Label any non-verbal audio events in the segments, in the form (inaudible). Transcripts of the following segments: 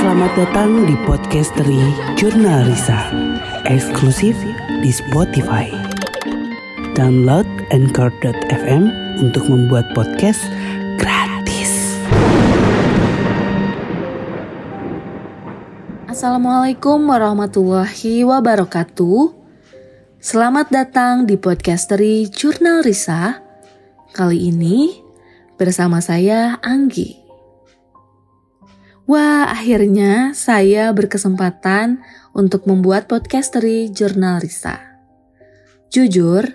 Selamat datang di Podcastery Jurnal Risa Eksklusif di Spotify. Download Anchor.fm untuk membuat podcast gratis. Assalamualaikum warahmatullahi wabarakatuh. Selamat datang di Podcastery Jurnal Risa. Kali ini bersama saya Anggi Wah, akhirnya saya berkesempatan untuk membuat podcast dari Jurnal Risa. Jujur,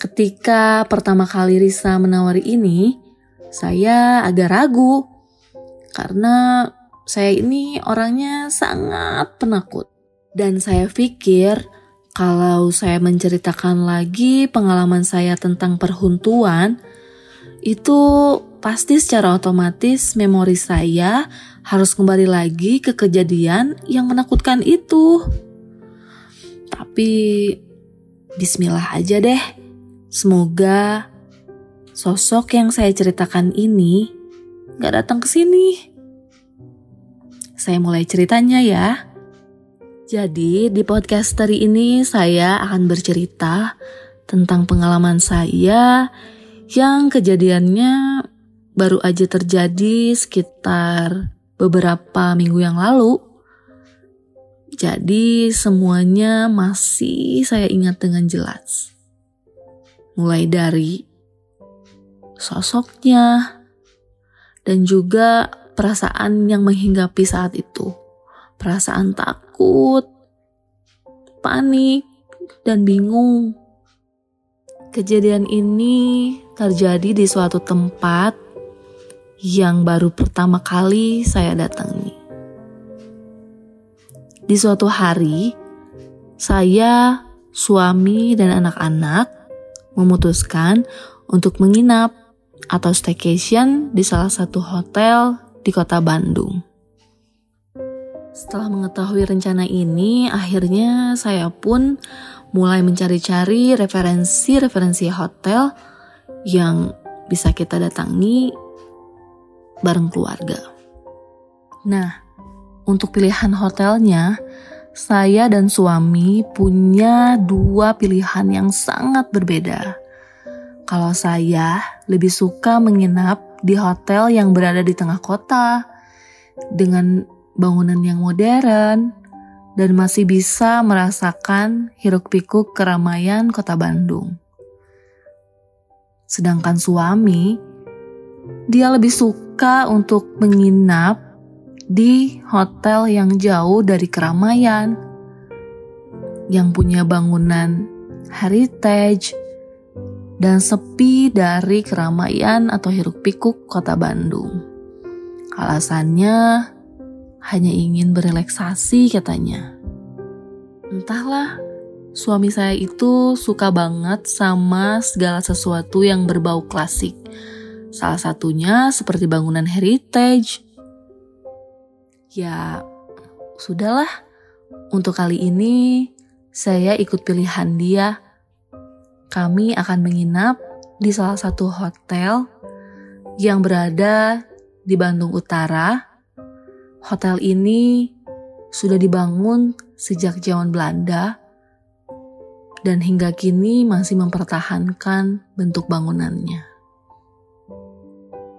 ketika pertama kali Risa menawari ini, saya agak ragu karena saya ini orangnya sangat penakut. Dan saya pikir kalau saya menceritakan lagi pengalaman saya tentang perhuntuan, itu pasti secara otomatis memori saya harus kembali lagi ke kejadian yang menakutkan itu. Tapi bismillah aja deh. Semoga sosok yang saya ceritakan ini gak datang ke sini. Saya mulai ceritanya ya. Jadi di podcast hari ini saya akan bercerita tentang pengalaman saya yang kejadiannya baru aja terjadi sekitar beberapa minggu yang lalu. Jadi semuanya masih saya ingat dengan jelas. Mulai dari sosoknya dan juga perasaan yang menghinggapi saat itu. Perasaan takut, panik, dan bingung. Kejadian ini terjadi di suatu tempat yang baru pertama kali saya datangi. Di suatu hari, saya, suami, dan anak-anak memutuskan untuk menginap atau staycation di salah satu hotel di kota Bandung. Setelah mengetahui rencana ini, akhirnya saya pun mulai mencari-cari referensi-referensi hotel yang bisa kita datangi bareng keluarga. Nah, untuk pilihan hotelnya, saya dan suami punya dua pilihan yang sangat berbeda. Kalau saya lebih suka menginap di hotel yang berada di tengah kota dengan bangunan yang modern dan masih bisa merasakan hiruk-pikuk keramaian kota Bandung. Sedangkan suami, dia lebih suka untuk menginap di hotel yang jauh dari keramaian, yang punya bangunan heritage, dan sepi dari keramaian atau hiruk-pikuk kota Bandung. Alasannya hanya ingin berelaksasi katanya. Entahlah, suami saya itu suka banget sama segala sesuatu yang berbau klasik Salah satunya seperti bangunan heritage. Ya, sudahlah. Untuk kali ini, saya ikut pilihan dia. Kami akan menginap di salah satu hotel yang berada di Bandung Utara. Hotel ini sudah dibangun sejak zaman Belanda dan hingga kini masih mempertahankan bentuk bangunannya.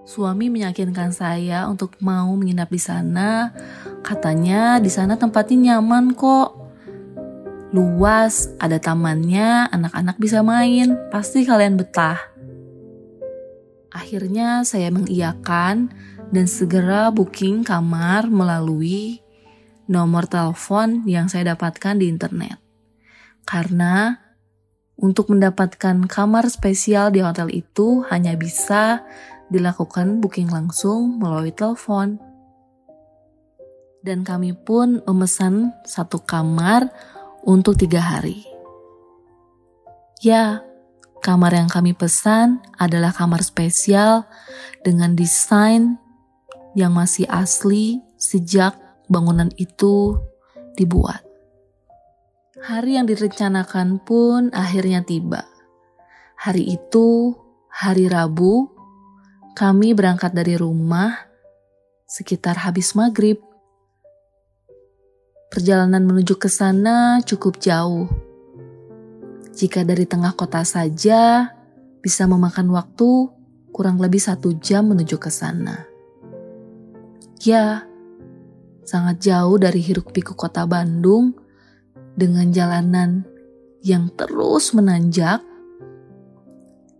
Suami meyakinkan saya untuk mau menginap di sana. Katanya di sana tempatnya nyaman kok. Luas, ada tamannya, anak-anak bisa main. Pasti kalian betah. Akhirnya saya mengiyakan dan segera booking kamar melalui nomor telepon yang saya dapatkan di internet. Karena untuk mendapatkan kamar spesial di hotel itu hanya bisa dilakukan booking langsung melalui telepon. Dan kami pun memesan satu kamar untuk tiga hari. Ya, kamar yang kami pesan adalah kamar spesial dengan desain yang masih asli sejak bangunan itu dibuat. Hari yang direncanakan pun akhirnya tiba. Hari itu hari Rabu kami berangkat dari rumah sekitar habis maghrib perjalanan menuju ke sana cukup jauh. Jika dari tengah kota saja, bisa memakan waktu kurang lebih satu jam menuju ke sana. Ya, sangat jauh dari hiruk pikuk kota Bandung dengan jalanan yang terus menanjak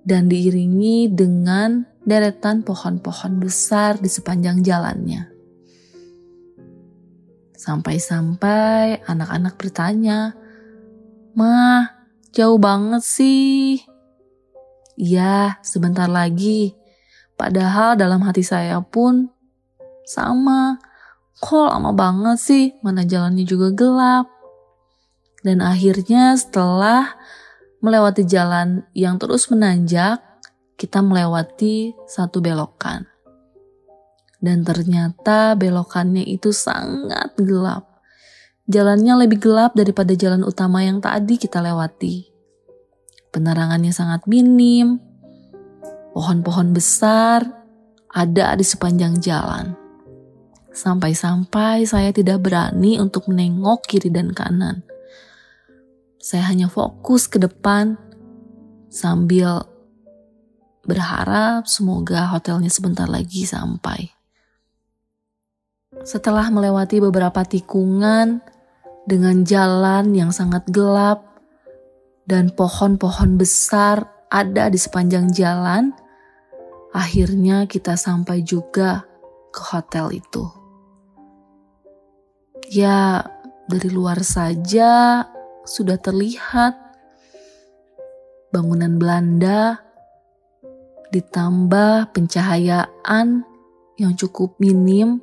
dan diiringi dengan deretan pohon-pohon besar di sepanjang jalannya. Sampai-sampai anak-anak bertanya, Mah, jauh banget sih. Iya, sebentar lagi. Padahal dalam hati saya pun sama. Kok lama banget sih, mana jalannya juga gelap. Dan akhirnya setelah melewati jalan yang terus menanjak, kita melewati satu belokan. Dan ternyata belokannya itu sangat gelap. Jalannya lebih gelap daripada jalan utama yang tadi kita lewati. Penerangannya sangat minim. Pohon-pohon besar ada di sepanjang jalan. Sampai-sampai saya tidak berani untuk menengok kiri dan kanan. Saya hanya fokus ke depan sambil berharap semoga hotelnya sebentar lagi sampai. Setelah melewati beberapa tikungan dengan jalan yang sangat gelap, dan pohon-pohon besar ada di sepanjang jalan, akhirnya kita sampai juga ke hotel itu. Ya, dari luar saja sudah terlihat bangunan Belanda ditambah pencahayaan yang cukup minim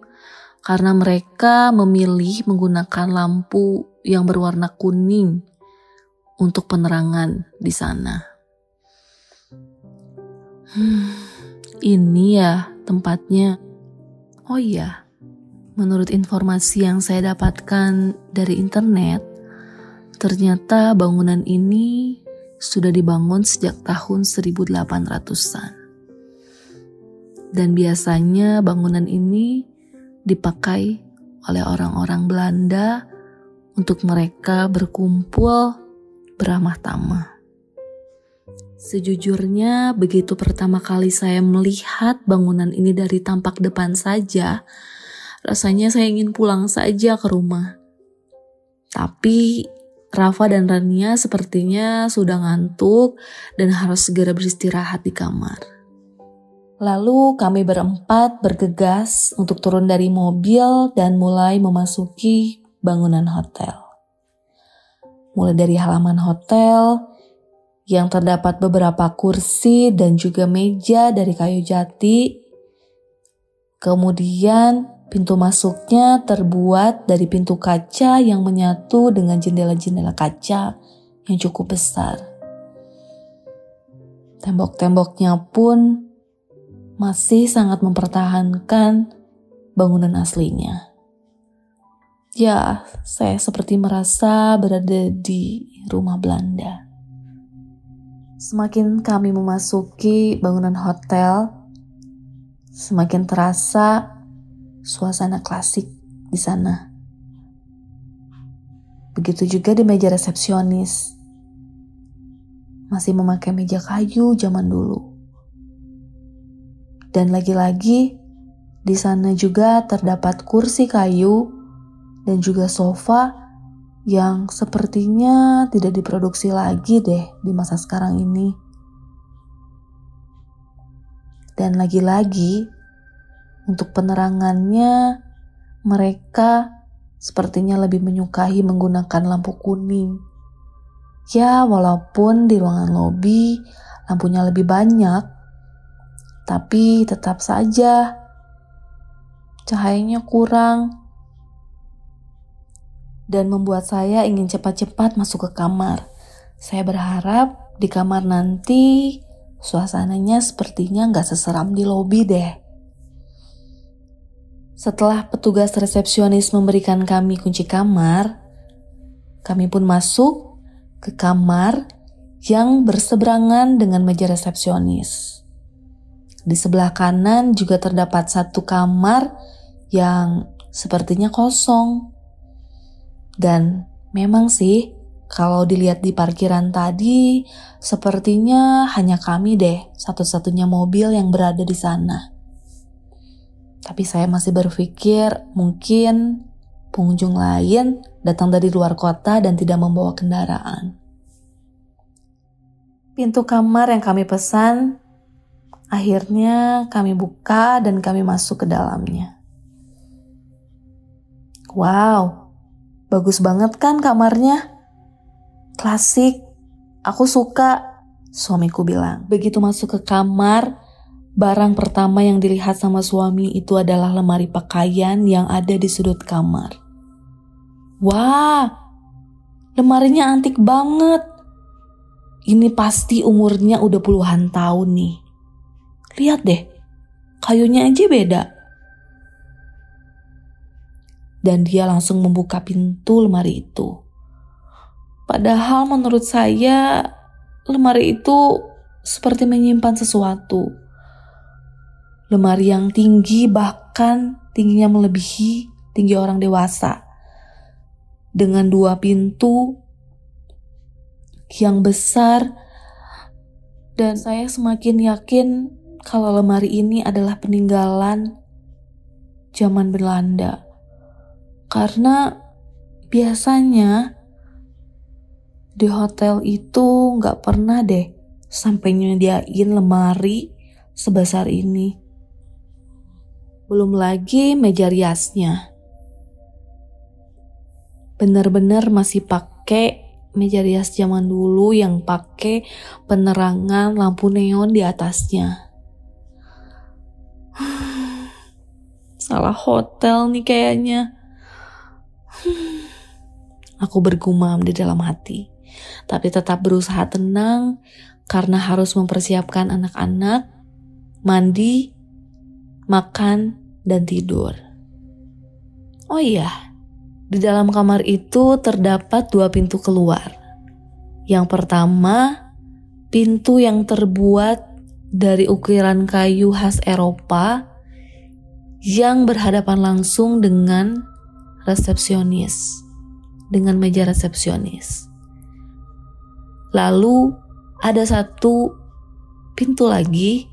karena mereka memilih menggunakan lampu yang berwarna kuning untuk penerangan di sana. Hmm, ini ya tempatnya. Oh iya, menurut informasi yang saya dapatkan dari internet, ternyata bangunan ini sudah dibangun sejak tahun 1800-an. Dan biasanya bangunan ini dipakai oleh orang-orang Belanda untuk mereka berkumpul beramah tamah. Sejujurnya, begitu pertama kali saya melihat bangunan ini dari tampak depan saja, rasanya saya ingin pulang saja ke rumah. Tapi Rafa dan Rania sepertinya sudah ngantuk dan harus segera beristirahat di kamar. Lalu kami berempat bergegas untuk turun dari mobil dan mulai memasuki bangunan hotel mulai dari halaman hotel yang terdapat beberapa kursi dan juga meja dari kayu jati. Kemudian pintu masuknya terbuat dari pintu kaca yang menyatu dengan jendela-jendela kaca yang cukup besar. Tembok-temboknya pun masih sangat mempertahankan bangunan aslinya. Ya, saya seperti merasa berada di rumah Belanda. Semakin kami memasuki bangunan hotel, semakin terasa suasana klasik di sana. Begitu juga di meja resepsionis. Masih memakai meja kayu zaman dulu. Dan lagi-lagi, di sana juga terdapat kursi kayu dan juga sofa yang sepertinya tidak diproduksi lagi deh di masa sekarang ini. Dan lagi-lagi, untuk penerangannya, mereka sepertinya lebih menyukai menggunakan lampu kuning. Ya, walaupun di ruangan lobi lampunya lebih banyak, tapi tetap saja cahayanya kurang dan membuat saya ingin cepat-cepat masuk ke kamar. Saya berharap di kamar nanti suasananya sepertinya nggak seseram di lobi deh. Setelah petugas resepsionis memberikan kami kunci kamar, kami pun masuk ke kamar yang berseberangan dengan meja resepsionis. Di sebelah kanan juga terdapat satu kamar yang sepertinya kosong Dan memang sih, kalau dilihat di parkiran tadi, sepertinya hanya kami deh satu-satunya mobil yang berada di sana. Tapi saya masih berpikir mungkin pengunjung lain datang dari luar kota dan tidak membawa kendaraan. Pintu kamar yang kami pesan, akhirnya kami buka dan kami masuk ke dalamnya. Wow, bagus banget kan kamarnya? Klasik, aku suka, suamiku bilang. Begitu masuk ke kamar, barang pertama yang dilihat sama suami itu adalah lemari pakaian yang ada di sudut kamar. Wah, lemarinya antik banget. Ini pasti umurnya udah puluhan tahun nih. Lihat deh, kayunya aja beda. Dan dia langsung membuka pintu lemari itu. Padahal menurut saya lemari itu seperti menyimpan sesuatu. Lemari yang tinggi bahkan tingginya melebihi tinggi orang dewasa. Dengan dua pintu yang besar dan saya semakin yakin kalau lemari ini adalah peninggalan zaman Belanda. Karena biasanya di hotel itu nggak pernah deh sampai nyediain lemari sebesar ini. Belum lagi meja riasnya. Bener-bener masih pakai meja rias zaman dulu yang pakai penerangan lampu neon di atasnya. (sighs) Salah hotel nih kayaknya. (sighs) Aku bergumam di dalam hati tapi tetap berusaha tenang karena harus mempersiapkan anak-anak, mandi, makan, dan tidur. Oh iya, di dalam kamar itu terdapat dua pintu keluar. Yang pertama, pintu yang terbuat dari ukiran kayu khas Eropa yang berhadapan langsung dengan resepsionis, dengan meja resepsionis. Lalu ada satu pintu lagi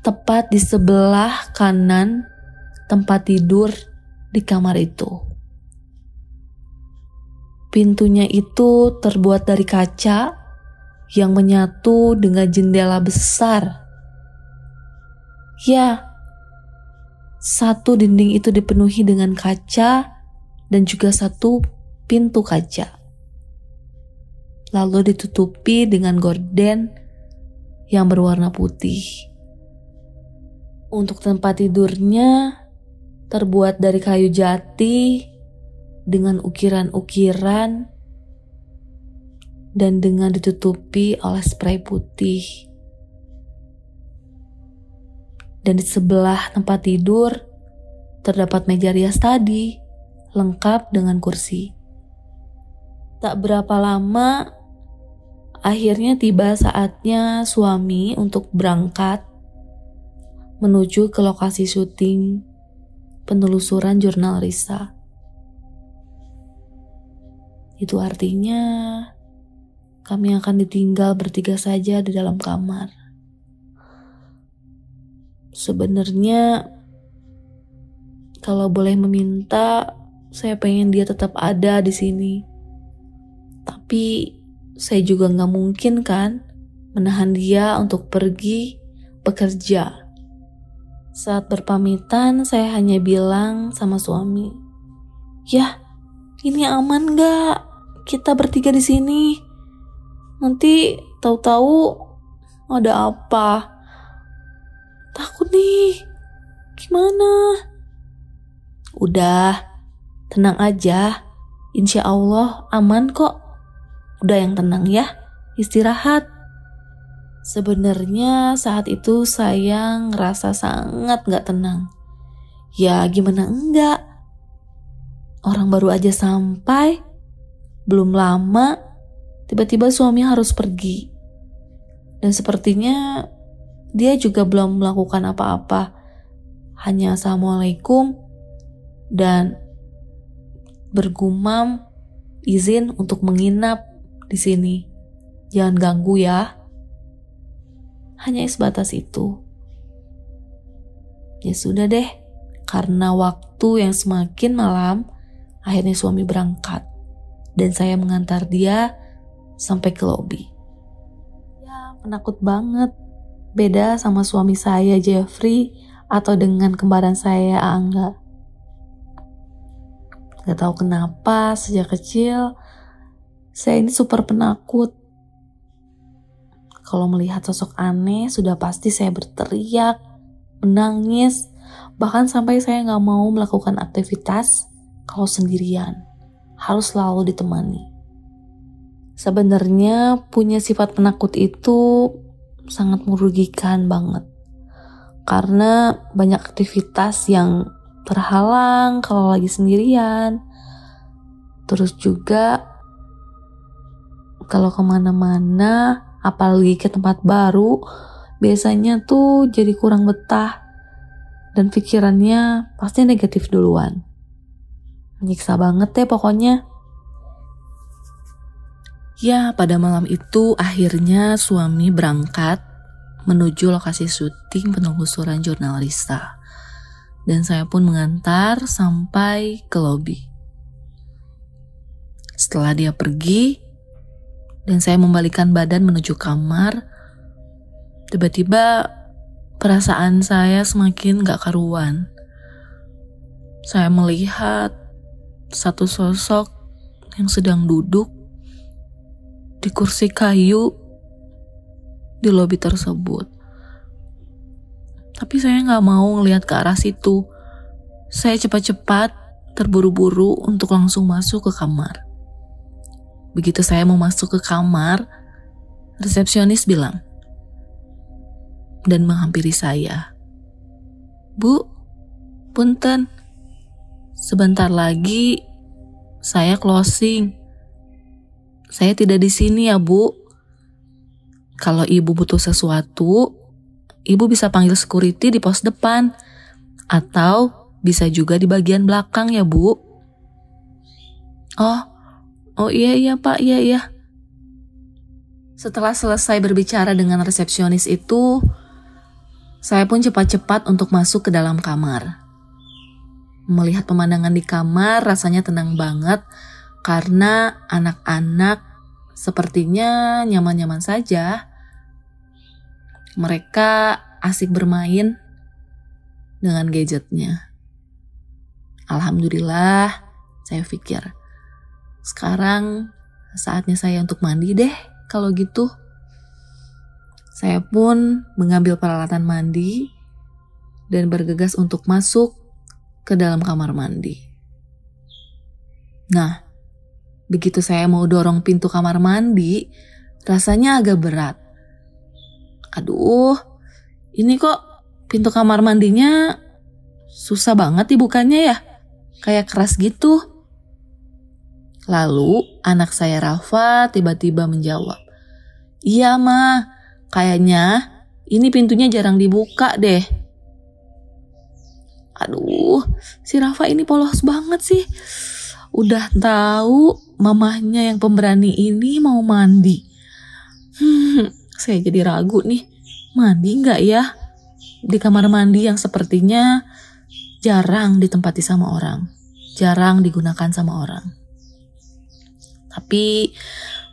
tepat di sebelah kanan tempat tidur di kamar itu. Pintunya itu terbuat dari kaca yang menyatu dengan jendela besar. Ya, satu dinding itu dipenuhi dengan kaca dan juga satu pintu kaca lalu ditutupi dengan gorden yang berwarna putih. Untuk tempat tidurnya terbuat dari kayu jati dengan ukiran-ukiran dan dengan ditutupi oleh spray putih. Dan di sebelah tempat tidur terdapat meja rias tadi, lengkap dengan kursi. Tak berapa lama Akhirnya tiba saatnya suami untuk berangkat menuju ke lokasi syuting penelusuran jurnal Risa. Itu artinya kami akan ditinggal bertiga saja di dalam kamar. Sebenarnya kalau boleh meminta, saya pengen dia tetap ada di sini. Tapi saya juga nggak mungkin kan menahan dia untuk pergi bekerja. Saat berpamitan, saya hanya bilang sama suami, "Ya, ini aman nggak? Kita bertiga di sini. Nanti tahu-tahu ada apa? Takut nih. Gimana?" Udah, tenang aja. Insya Allah aman kok. Udah yang tenang ya, istirahat. Sebenarnya saat itu saya ngerasa sangat gak tenang. Ya gimana enggak? Orang baru aja sampai, belum lama, tiba-tiba suami harus pergi. Dan sepertinya dia juga belum melakukan apa-apa. Hanya assalamualaikum dan bergumam izin untuk menginap di sini. Jangan ganggu ya. Hanya sebatas itu. Ya sudah deh, karena waktu yang semakin malam, akhirnya suami berangkat dan saya mengantar dia sampai ke lobi. Ya, penakut banget. Beda sama suami saya Jeffrey atau dengan kembaran saya Angga. Gak tahu kenapa sejak kecil saya ini super penakut. Kalau melihat sosok aneh sudah pasti saya berteriak, menangis, bahkan sampai saya nggak mau melakukan aktivitas kalau sendirian. Harus selalu ditemani. Sebenarnya punya sifat penakut itu sangat merugikan banget. Karena banyak aktivitas yang terhalang kalau lagi sendirian. Terus juga kalau ke mana-mana, apalagi ke tempat baru, biasanya tuh jadi kurang betah dan pikirannya pasti negatif duluan. Nyiksa banget deh pokoknya. Ya, pada malam itu akhirnya suami berangkat menuju lokasi syuting penelusuran jurnal Rista. Dan saya pun mengantar sampai ke lobi. Setelah dia pergi, dan saya membalikan badan menuju kamar, tiba-tiba perasaan saya semakin gak karuan. Saya melihat satu sosok yang sedang duduk di kursi kayu di lobi tersebut. Tapi saya nggak mau ngelihat ke arah situ. Saya cepat-cepat terburu-buru untuk langsung masuk ke kamar. Begitu saya mau masuk ke kamar, resepsionis bilang dan menghampiri saya. Bu, punten, sebentar lagi saya closing. Saya tidak di sini ya, Bu. Kalau ibu butuh sesuatu, ibu bisa panggil security di pos depan. Atau bisa juga di bagian belakang ya, Bu. Oh, oh iya iya Pak, iya iya. Setelah selesai berbicara dengan resepsionis itu, saya pun cepat-cepat untuk masuk ke dalam kamar. Melihat pemandangan di kamar rasanya tenang banget karena anak-anak sepertinya nyaman-nyaman saja mereka asik bermain dengan gadgetnya. Alhamdulillah, saya pikir sekarang saatnya saya untuk mandi deh kalau gitu. Saya pun mengambil peralatan mandi dan bergegas untuk masuk ke dalam kamar mandi. Nah, begitu saya mau dorong pintu kamar mandi, rasanya agak berat aduh ini kok pintu kamar mandinya susah banget dibukanya ya kayak keras gitu lalu anak saya Rafa tiba-tiba menjawab iya mah kayaknya ini pintunya jarang dibuka deh. Aduh si Rafa ini polos banget sih. Udah tahu mamahnya yang pemberani ini mau mandi. Hmm, saya jadi ragu nih, mandi nggak ya? Di kamar mandi yang sepertinya jarang ditempati sama orang, jarang digunakan sama orang. Tapi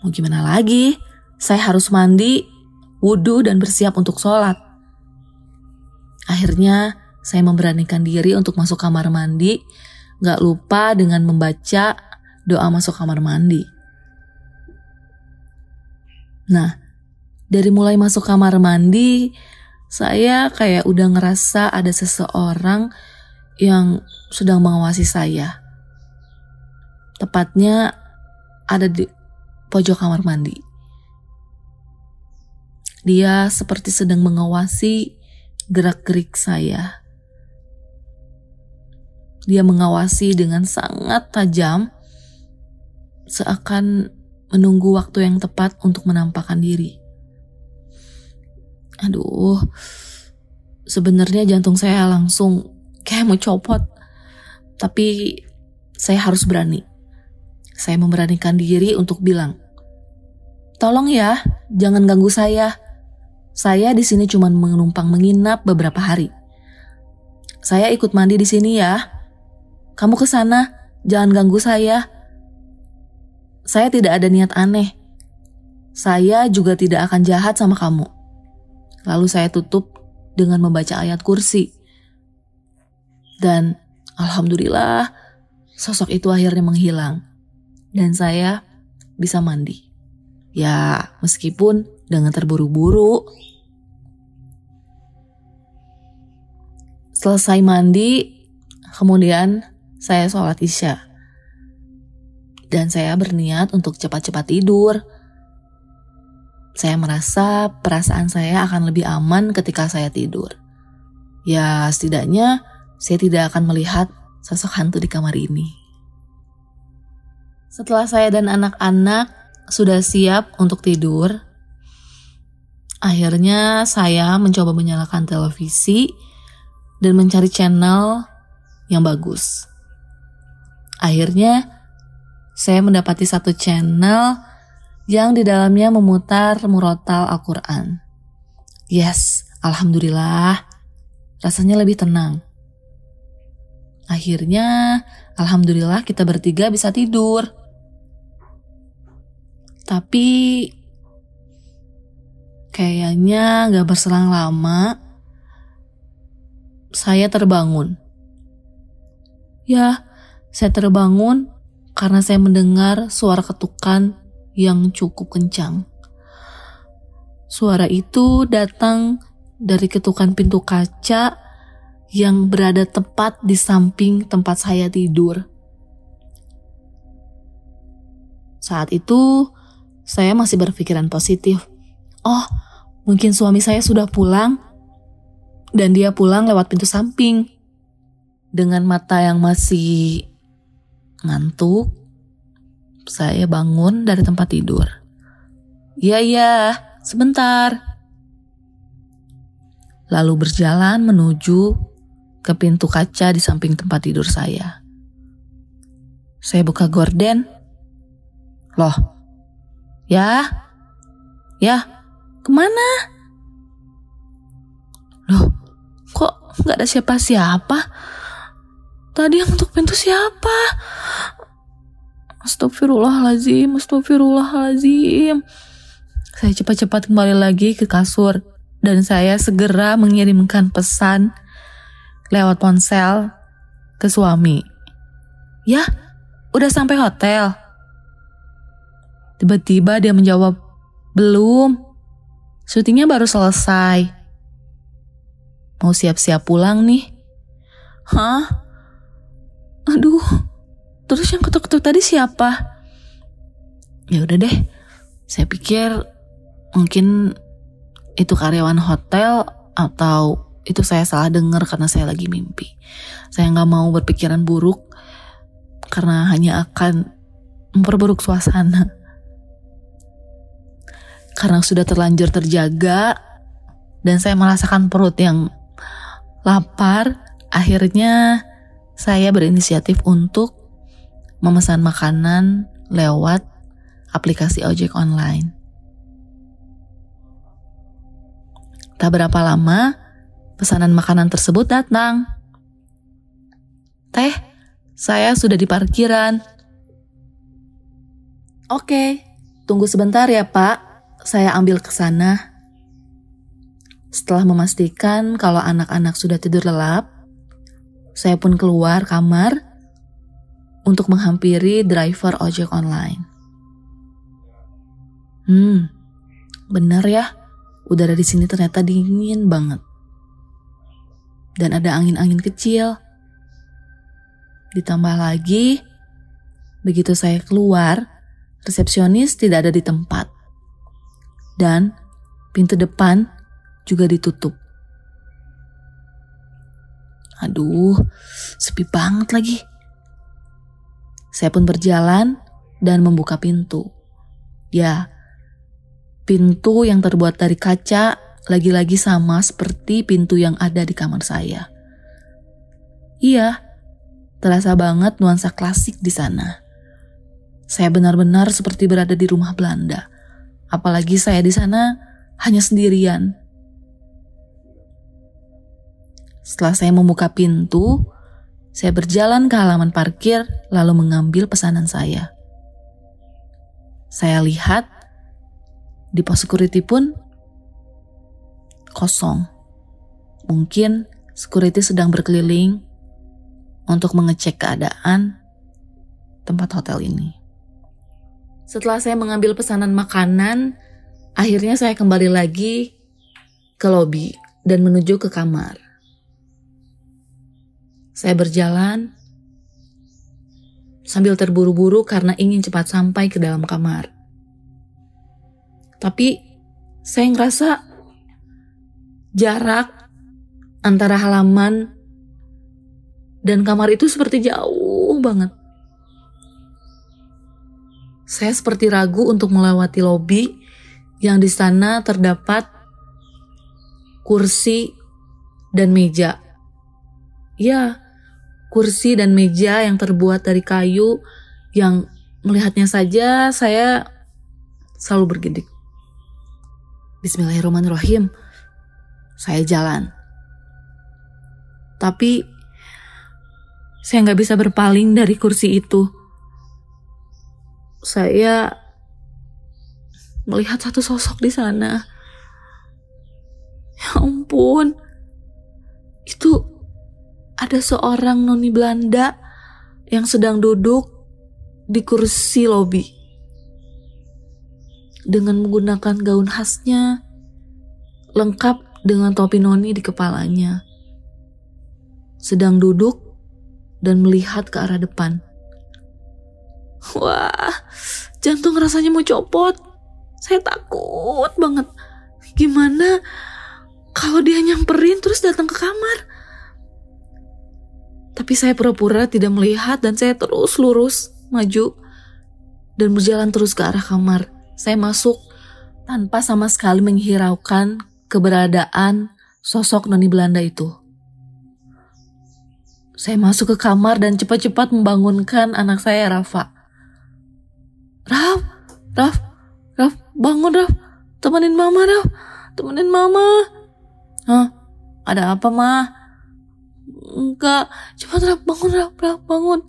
mau gimana lagi? Saya harus mandi, wudhu, dan bersiap untuk sholat. Akhirnya saya memberanikan diri untuk masuk kamar mandi, gak lupa dengan membaca doa masuk kamar mandi. Nah, dari mulai masuk kamar mandi, saya kayak udah ngerasa ada seseorang yang sedang mengawasi saya. Tepatnya ada di pojok kamar mandi. Dia seperti sedang mengawasi gerak-gerik saya. Dia mengawasi dengan sangat tajam, seakan menunggu waktu yang tepat untuk menampakkan diri aduh sebenarnya jantung saya langsung kayak mau copot tapi saya harus berani. Saya memberanikan diri untuk bilang, "Tolong ya, jangan ganggu saya. Saya di sini cuma menumpang menginap beberapa hari. Saya ikut mandi di sini ya. Kamu ke sana, jangan ganggu saya." Saya tidak ada niat aneh. Saya juga tidak akan jahat sama kamu. Lalu saya tutup dengan membaca ayat kursi. Dan alhamdulillah, sosok itu akhirnya menghilang dan saya bisa mandi. Ya, meskipun dengan terburu-buru. Selesai mandi, kemudian saya sholat isya. Dan saya berniat untuk cepat-cepat tidur. Saya merasa perasaan saya akan lebih aman ketika saya tidur. Ya, setidaknya saya tidak akan melihat sosok hantu di kamar ini. Setelah saya dan anak-anak sudah siap untuk tidur, akhirnya saya mencoba menyalakan televisi dan mencari channel yang bagus. Akhirnya, saya mendapati satu channel yang di dalamnya memutar murotal Al-Quran. Yes, Alhamdulillah, rasanya lebih tenang. Akhirnya, Alhamdulillah kita bertiga bisa tidur. Tapi kayaknya gak berselang lama saya terbangun. Ya, saya terbangun karena saya mendengar suara ketukan yang cukup kencang. Suara itu datang dari ketukan pintu kaca yang berada tepat di samping tempat saya tidur. Saat itu, saya masih berpikiran positif. Oh, mungkin suami saya sudah pulang dan dia pulang lewat pintu samping. Dengan mata yang masih ngantuk, saya bangun dari tempat tidur. Iya, iya, sebentar. Lalu berjalan menuju ke pintu kaca di samping tempat tidur saya. Saya buka gorden. Loh, Ya? Ya? Ke mana? Loh, kok nggak ada siapa-siapa? Tadi yang untuk pintu siapa? Astagfirullahalazim, astagfirullahalazim. Saya cepat-cepat kembali lagi ke kasur dan saya segera mengirimkan pesan lewat ponsel ke suami. Ya, udah sampai hotel. Tiba-tiba dia menjawab, belum. Syutingnya baru selesai. Mau siap-siap pulang nih. Hah? Aduh, terus yang ketuk-ketuk tadi siapa? Ya udah deh, saya pikir mungkin itu karyawan hotel atau itu saya salah dengar karena saya lagi mimpi. Saya nggak mau berpikiran buruk karena hanya akan memperburuk suasana karena sudah terlanjur terjaga dan saya merasakan perut yang lapar, akhirnya saya berinisiatif untuk memesan makanan lewat aplikasi ojek online. Tak berapa lama, pesanan makanan tersebut datang. Teh, saya sudah di parkiran. Oke, tunggu sebentar ya, Pak saya ambil ke sana. Setelah memastikan kalau anak-anak sudah tidur lelap, saya pun keluar kamar untuk menghampiri driver ojek online. Hmm, benar ya, udara di sini ternyata dingin banget. Dan ada angin-angin kecil. Ditambah lagi, begitu saya keluar, resepsionis tidak ada di tempat dan pintu depan juga ditutup. Aduh, sepi banget lagi. Saya pun berjalan dan membuka pintu. Ya, pintu yang terbuat dari kaca lagi-lagi sama seperti pintu yang ada di kamar saya. Iya, Terasa banget nuansa klasik di sana. Saya benar-benar seperti berada di rumah Belanda. Apalagi saya di sana hanya sendirian. Setelah saya membuka pintu, saya berjalan ke halaman parkir lalu mengambil pesanan saya. Saya lihat di pos security pun kosong. Mungkin security sedang berkeliling untuk mengecek keadaan tempat hotel ini. Setelah saya mengambil pesanan makanan, akhirnya saya kembali lagi ke lobi dan menuju ke kamar. Saya berjalan sambil terburu-buru karena ingin cepat sampai ke dalam kamar. Tapi saya ngerasa jarak antara halaman dan kamar itu seperti jauh banget. Saya seperti ragu untuk melewati lobi yang di sana terdapat kursi dan meja. Ya, kursi dan meja yang terbuat dari kayu yang melihatnya saja saya selalu bergidik. Bismillahirrahmanirrahim. Saya jalan. Tapi saya nggak bisa berpaling dari kursi itu saya melihat satu sosok di sana. Ya ampun, itu ada seorang noni Belanda yang sedang duduk di kursi lobi dengan menggunakan gaun khasnya, lengkap dengan topi noni di kepalanya, sedang duduk dan melihat ke arah depan. Wah, jantung rasanya mau copot. Saya takut banget. Gimana kalau dia nyamperin terus datang ke kamar? Tapi saya pura-pura tidak melihat dan saya terus lurus maju dan berjalan terus ke arah kamar. Saya masuk tanpa sama sekali menghiraukan keberadaan sosok noni Belanda itu. Saya masuk ke kamar dan cepat-cepat membangunkan anak saya Rafa. Raf, Raf, Raf, bangun Raf, temenin mama Raf, temenin mama. Hah, ada apa mah? Enggak, cepat Raf, bangun Raf, Raf, bangun.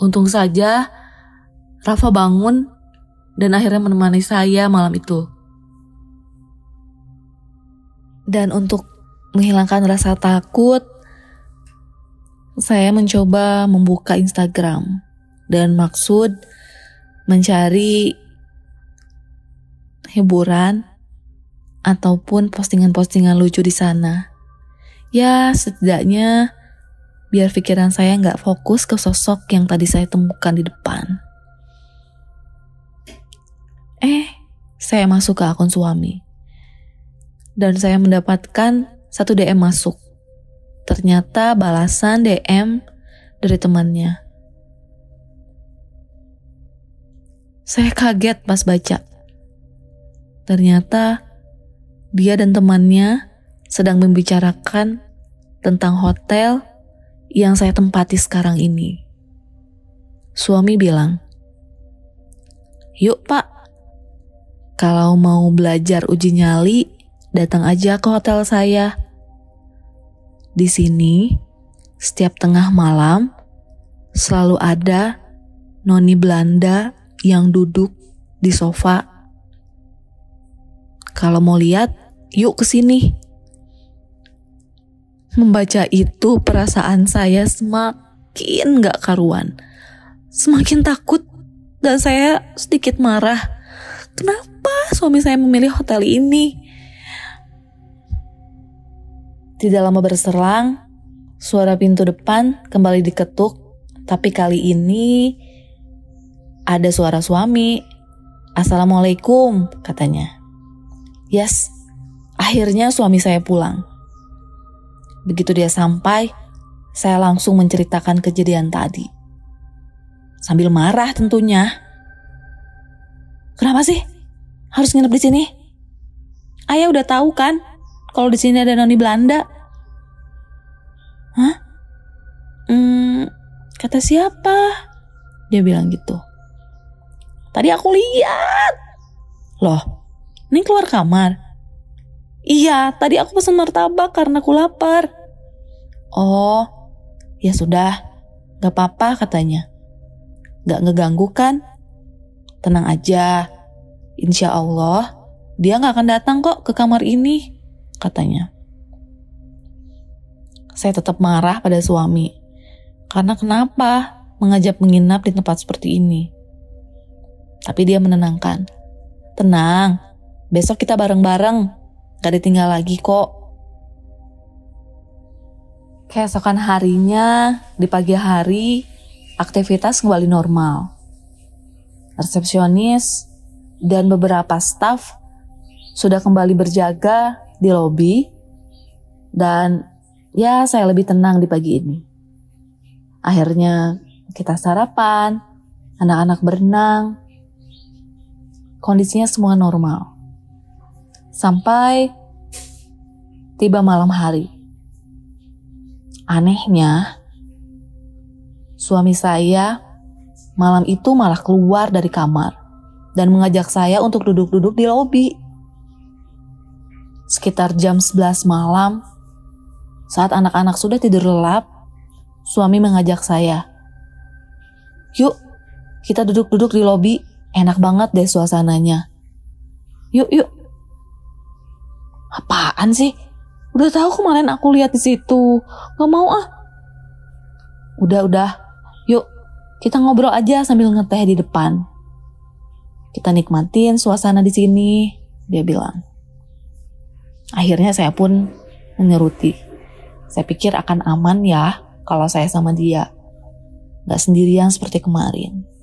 Untung saja Rafa bangun dan akhirnya menemani saya malam itu. Dan untuk menghilangkan rasa takut, saya mencoba membuka Instagram dan maksud mencari hiburan ataupun postingan-postingan lucu di sana. Ya, setidaknya biar pikiran saya nggak fokus ke sosok yang tadi saya temukan di depan. Eh, saya masuk ke akun suami. Dan saya mendapatkan satu DM masuk. Ternyata balasan DM dari temannya. Saya kaget pas baca. Ternyata dia dan temannya sedang membicarakan tentang hotel yang saya tempati sekarang ini. Suami bilang, "Yuk, Pak. Kalau mau belajar uji nyali, datang aja ke hotel saya. Di sini, setiap tengah malam selalu ada noni Belanda yang duduk di sofa. Kalau mau lihat, yuk ke sini. Membaca itu perasaan saya semakin gak karuan. Semakin takut dan saya sedikit marah. Kenapa suami saya memilih hotel ini? Tidak lama berserang, suara pintu depan kembali diketuk, tapi kali ini ada suara suami. Assalamualaikum, katanya. Yes, akhirnya suami saya pulang. Begitu dia sampai, saya langsung menceritakan kejadian tadi. Sambil marah tentunya. Kenapa sih harus nginep di sini? Ayah udah tahu kan kalau di sini ada noni Belanda. Hah? Hmm, Kata siapa? Dia bilang gitu. Tadi aku lihat. Loh, ini keluar kamar. Iya, tadi aku pesan martabak karena aku lapar. Oh, ya sudah, gak apa-apa katanya. Gak ngeganggu kan? Tenang aja, insya Allah dia gak akan datang kok ke kamar ini, katanya. Saya tetap marah pada suami. Karena kenapa mengajak menginap di tempat seperti ini? Tapi dia menenangkan. Tenang, besok kita bareng-bareng. Gak ditinggal lagi kok. Keesokan harinya, di pagi hari, aktivitas kembali normal. Resepsionis dan beberapa staf sudah kembali berjaga di lobi dan ya saya lebih tenang di pagi ini. Akhirnya kita sarapan, anak-anak berenang, kondisinya semua normal. Sampai tiba malam hari. Anehnya, Suami saya malam itu malah keluar dari kamar dan mengajak saya untuk duduk-duduk di lobi. Sekitar jam 11 malam, saat anak-anak sudah tidur lelap, suami mengajak saya. Yuk, kita duduk-duduk di lobi, enak banget deh suasananya. Yuk, yuk. Apaan sih? Udah tahu kemarin aku lihat di situ. Gak mau ah. Udah, udah. Yuk, kita ngobrol aja sambil ngeteh di depan. Kita nikmatin suasana di sini, dia bilang. Akhirnya saya pun menyeruti. Saya pikir akan aman ya kalau saya sama dia. Gak sendirian seperti kemarin.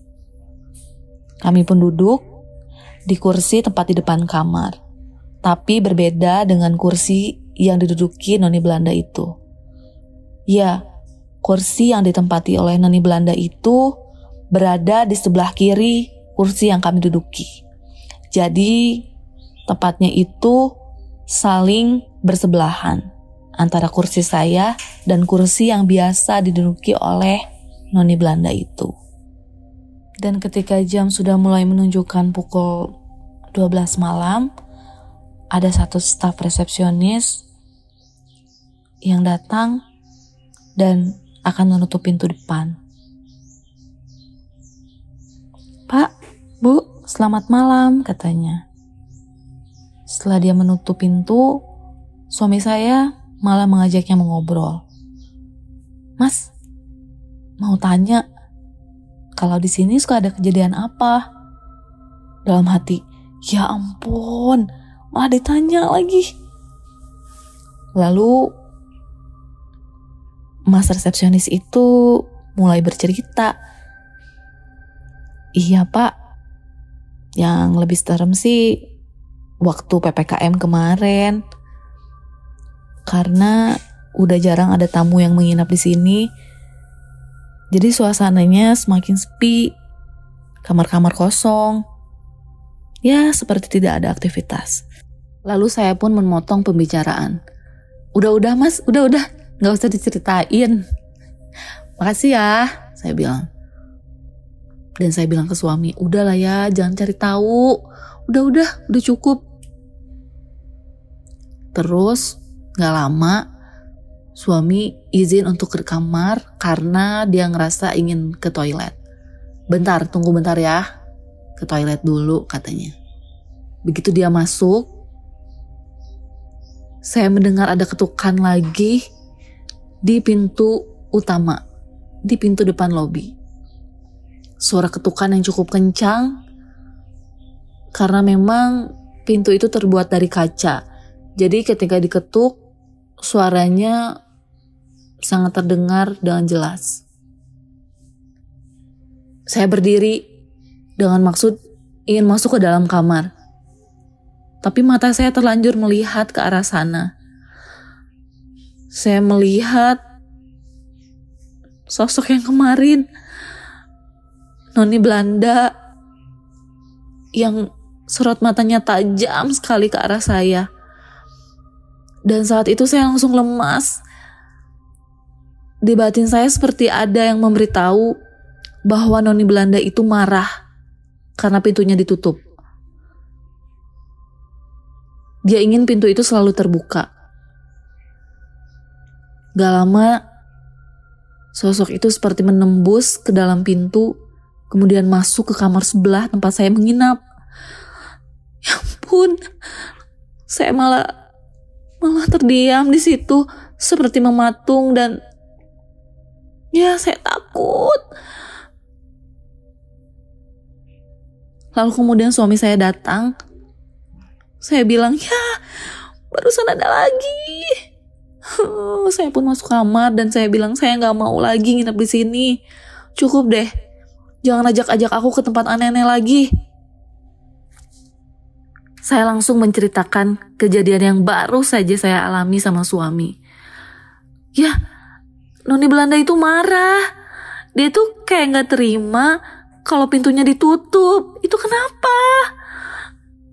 Kami pun duduk di kursi tempat di depan kamar. Tapi berbeda dengan kursi yang diduduki noni Belanda itu. Ya, Kursi yang ditempati oleh Nani Belanda itu berada di sebelah kiri kursi yang kami duduki. Jadi tepatnya itu saling bersebelahan antara kursi saya dan kursi yang biasa diduduki oleh Noni Belanda itu. Dan ketika jam sudah mulai menunjukkan pukul 12 malam, ada satu staf resepsionis yang datang dan akan menutup pintu depan. Pak, Bu, selamat malam, katanya. Setelah dia menutup pintu, suami saya malah mengajaknya mengobrol. Mas, mau tanya, kalau di sini suka ada kejadian apa? Dalam hati, ya ampun, malah ditanya lagi. Lalu mas resepsionis itu mulai bercerita. Iya pak, yang lebih serem sih waktu PPKM kemarin. Karena udah jarang ada tamu yang menginap di sini. Jadi suasananya semakin sepi, kamar-kamar kosong. Ya, seperti tidak ada aktivitas. Lalu saya pun memotong pembicaraan. Udah-udah mas, udah-udah, nggak usah diceritain makasih ya saya bilang dan saya bilang ke suami udahlah ya jangan cari tahu udah udah cukup terus nggak lama suami izin untuk ke kamar karena dia ngerasa ingin ke toilet bentar tunggu bentar ya ke toilet dulu katanya begitu dia masuk saya mendengar ada ketukan lagi di pintu utama, di pintu depan lobi. Suara ketukan yang cukup kencang karena memang pintu itu terbuat dari kaca. Jadi ketika diketuk, suaranya sangat terdengar dengan jelas. Saya berdiri dengan maksud ingin masuk ke dalam kamar. Tapi mata saya terlanjur melihat ke arah sana saya melihat sosok yang kemarin Noni Belanda yang sorot matanya tajam sekali ke arah saya. Dan saat itu saya langsung lemas. di batin saya seperti ada yang memberitahu bahwa noni Belanda itu marah karena pintunya ditutup. Dia ingin pintu itu selalu terbuka. Gak lama, sosok itu seperti menembus ke dalam pintu, kemudian masuk ke kamar sebelah tempat saya menginap. Ya ampun, saya malah malah terdiam di situ seperti mematung dan ya saya takut. Lalu kemudian suami saya datang. Saya bilang, ya barusan ada lagi. (laughs) saya pun masuk kamar dan saya bilang saya nggak mau lagi nginep di sini. Cukup deh. Jangan ajak-ajak aku ke tempat aneh-aneh lagi. Saya langsung menceritakan kejadian yang baru saja saya alami sama suami. Ya, Noni Belanda itu marah. Dia tuh kayak nggak terima kalau pintunya ditutup. Itu kenapa?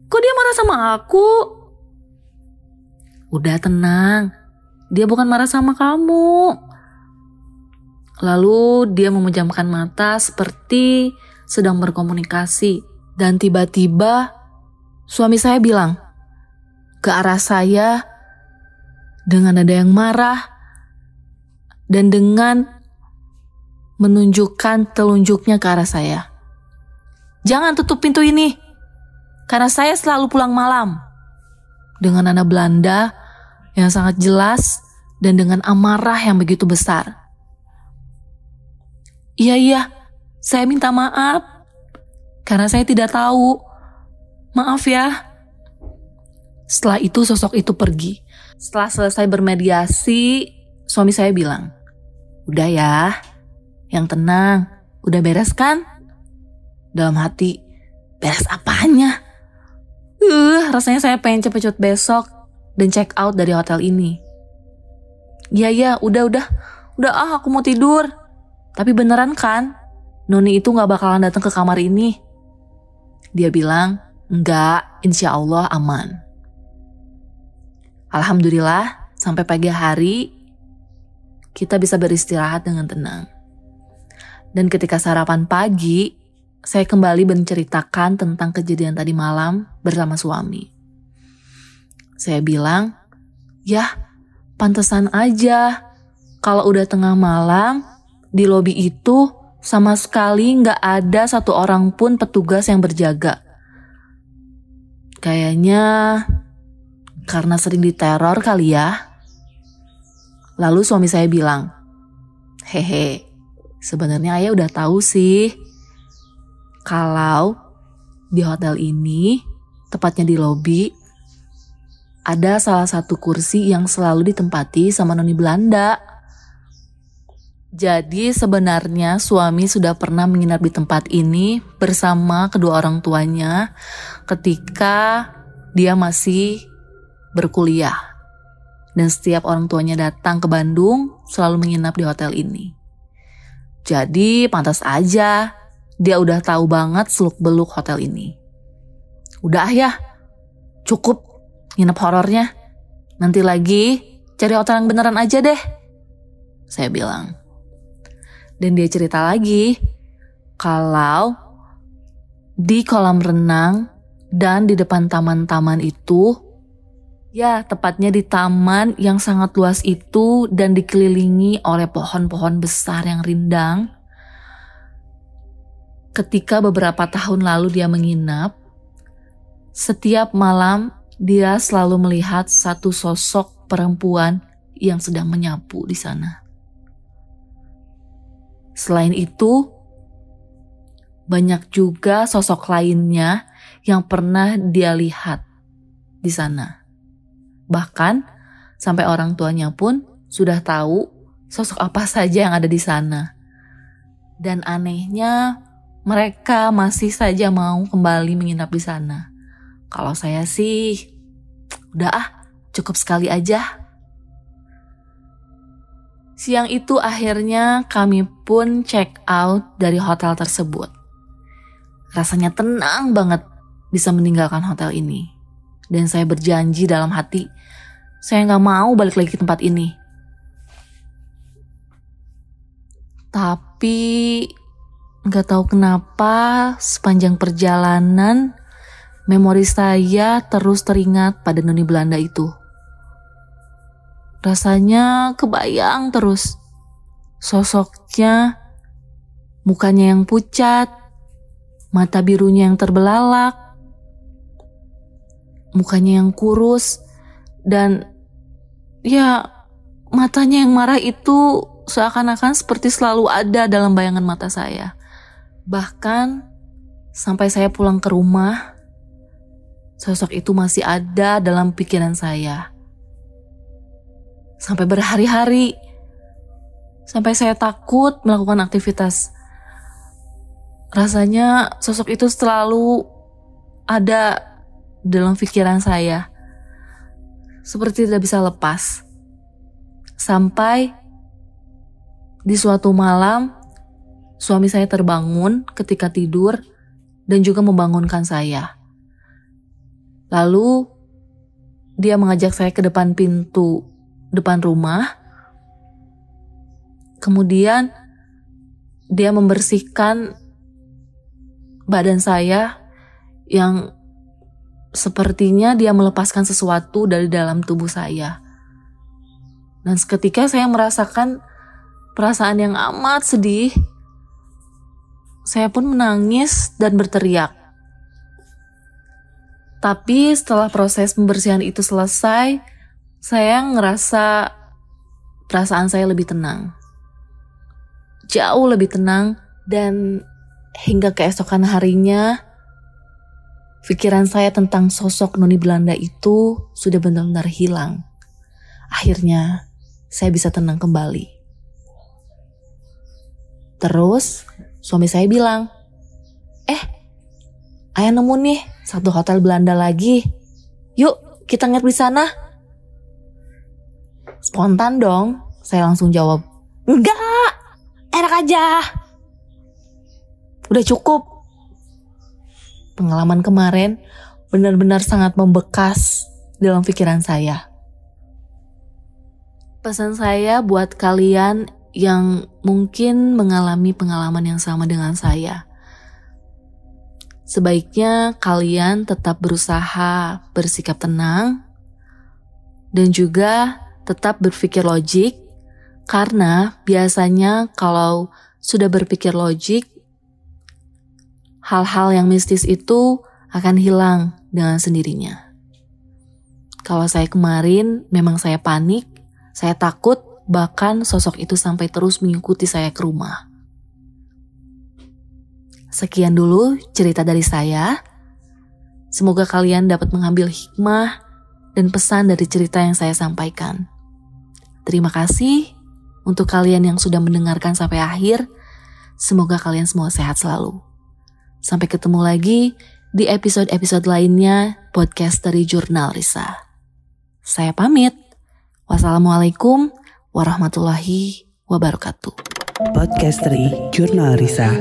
Kok dia marah sama aku? Udah tenang, dia bukan marah sama kamu. Lalu dia memejamkan mata seperti sedang berkomunikasi. Dan tiba-tiba suami saya bilang ke arah saya dengan ada yang marah dan dengan menunjukkan telunjuknya ke arah saya. Jangan tutup pintu ini, karena saya selalu pulang malam. Dengan nada Belanda yang sangat jelas dan dengan amarah yang begitu besar. Iya, iya, saya minta maaf karena saya tidak tahu. Maaf ya. Setelah itu sosok itu pergi. Setelah selesai bermediasi, suami saya bilang, Udah ya, yang tenang, udah beres kan? Dalam hati, beres apanya? Uh, rasanya saya pengen cepet-cepet besok dan check out dari hotel ini. Iya ya, udah udah, udah ah aku mau tidur. Tapi beneran kan, Noni itu gak bakalan datang ke kamar ini. Dia bilang, enggak, insya Allah aman. Alhamdulillah, sampai pagi hari, kita bisa beristirahat dengan tenang. Dan ketika sarapan pagi, saya kembali menceritakan tentang kejadian tadi malam bersama suami. Saya bilang, ya pantesan aja kalau udah tengah malam di lobi itu sama sekali nggak ada satu orang pun petugas yang berjaga. Kayaknya karena sering diteror kali ya. Lalu suami saya bilang, hehe, sebenarnya ayah udah tahu sih kalau di hotel ini, tepatnya di lobi, ada salah satu kursi yang selalu ditempati sama noni Belanda. Jadi sebenarnya suami sudah pernah menginap di tempat ini bersama kedua orang tuanya ketika dia masih berkuliah. Dan setiap orang tuanya datang ke Bandung selalu menginap di hotel ini. Jadi pantas aja dia udah tahu banget seluk-beluk hotel ini. Udah ya, cukup nginep horornya. Nanti lagi cari hotel yang beneran aja deh. Saya bilang. Dan dia cerita lagi kalau di kolam renang dan di depan taman-taman itu ya tepatnya di taman yang sangat luas itu dan dikelilingi oleh pohon-pohon besar yang rindang. Ketika beberapa tahun lalu dia menginap, setiap malam dia selalu melihat satu sosok perempuan yang sedang menyapu di sana. Selain itu, banyak juga sosok lainnya yang pernah dia lihat di sana. Bahkan sampai orang tuanya pun sudah tahu sosok apa saja yang ada di sana. Dan anehnya, mereka masih saja mau kembali menginap di sana. Kalau saya sih, udah ah, cukup sekali aja. Siang itu akhirnya kami pun check out dari hotel tersebut. Rasanya tenang banget bisa meninggalkan hotel ini. Dan saya berjanji dalam hati, saya nggak mau balik lagi ke tempat ini. Tapi nggak tahu kenapa sepanjang perjalanan memori saya terus teringat pada noni Belanda itu. Rasanya kebayang terus sosoknya, mukanya yang pucat, mata birunya yang terbelalak, mukanya yang kurus, dan ya matanya yang marah itu seakan-akan seperti selalu ada dalam bayangan mata saya. Bahkan sampai saya pulang ke rumah, sosok itu masih ada dalam pikiran saya. Sampai berhari-hari, sampai saya takut melakukan aktivitas. Rasanya sosok itu selalu ada dalam pikiran saya. Seperti tidak bisa lepas. Sampai di suatu malam Suami saya terbangun ketika tidur dan juga membangunkan saya. Lalu dia mengajak saya ke depan pintu depan rumah. Kemudian dia membersihkan badan saya yang sepertinya dia melepaskan sesuatu dari dalam tubuh saya. Dan seketika saya merasakan perasaan yang amat sedih saya pun menangis dan berteriak. Tapi setelah proses pembersihan itu selesai, saya ngerasa perasaan saya lebih tenang. Jauh lebih tenang dan hingga keesokan harinya pikiran saya tentang sosok noni Belanda itu sudah benar-benar hilang. Akhirnya saya bisa tenang kembali. Terus Suami saya bilang, eh, ayah nemu nih satu hotel Belanda lagi. Yuk, kita nginep di sana. Spontan dong, saya langsung jawab, enggak, enak aja. Udah cukup. Pengalaman kemarin benar-benar sangat membekas dalam pikiran saya. Pesan saya buat kalian yang mungkin mengalami pengalaman yang sama dengan saya. Sebaiknya kalian tetap berusaha bersikap tenang dan juga tetap berpikir logik, karena biasanya kalau sudah berpikir logik, hal-hal yang mistis itu akan hilang dengan sendirinya. Kalau saya kemarin memang saya panik, saya takut Bahkan sosok itu sampai terus mengikuti saya ke rumah. Sekian dulu cerita dari saya. Semoga kalian dapat mengambil hikmah dan pesan dari cerita yang saya sampaikan. Terima kasih untuk kalian yang sudah mendengarkan sampai akhir. Semoga kalian semua sehat selalu. Sampai ketemu lagi di episode-episode lainnya podcast dari Jurnal Risa. Saya pamit. Wassalamualaikum warahmatullahi wabarakatuh. Podcast dari Jurnal Risa,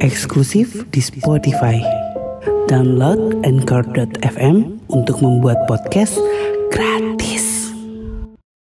eksklusif di Spotify. Download Anchor.fm untuk membuat podcast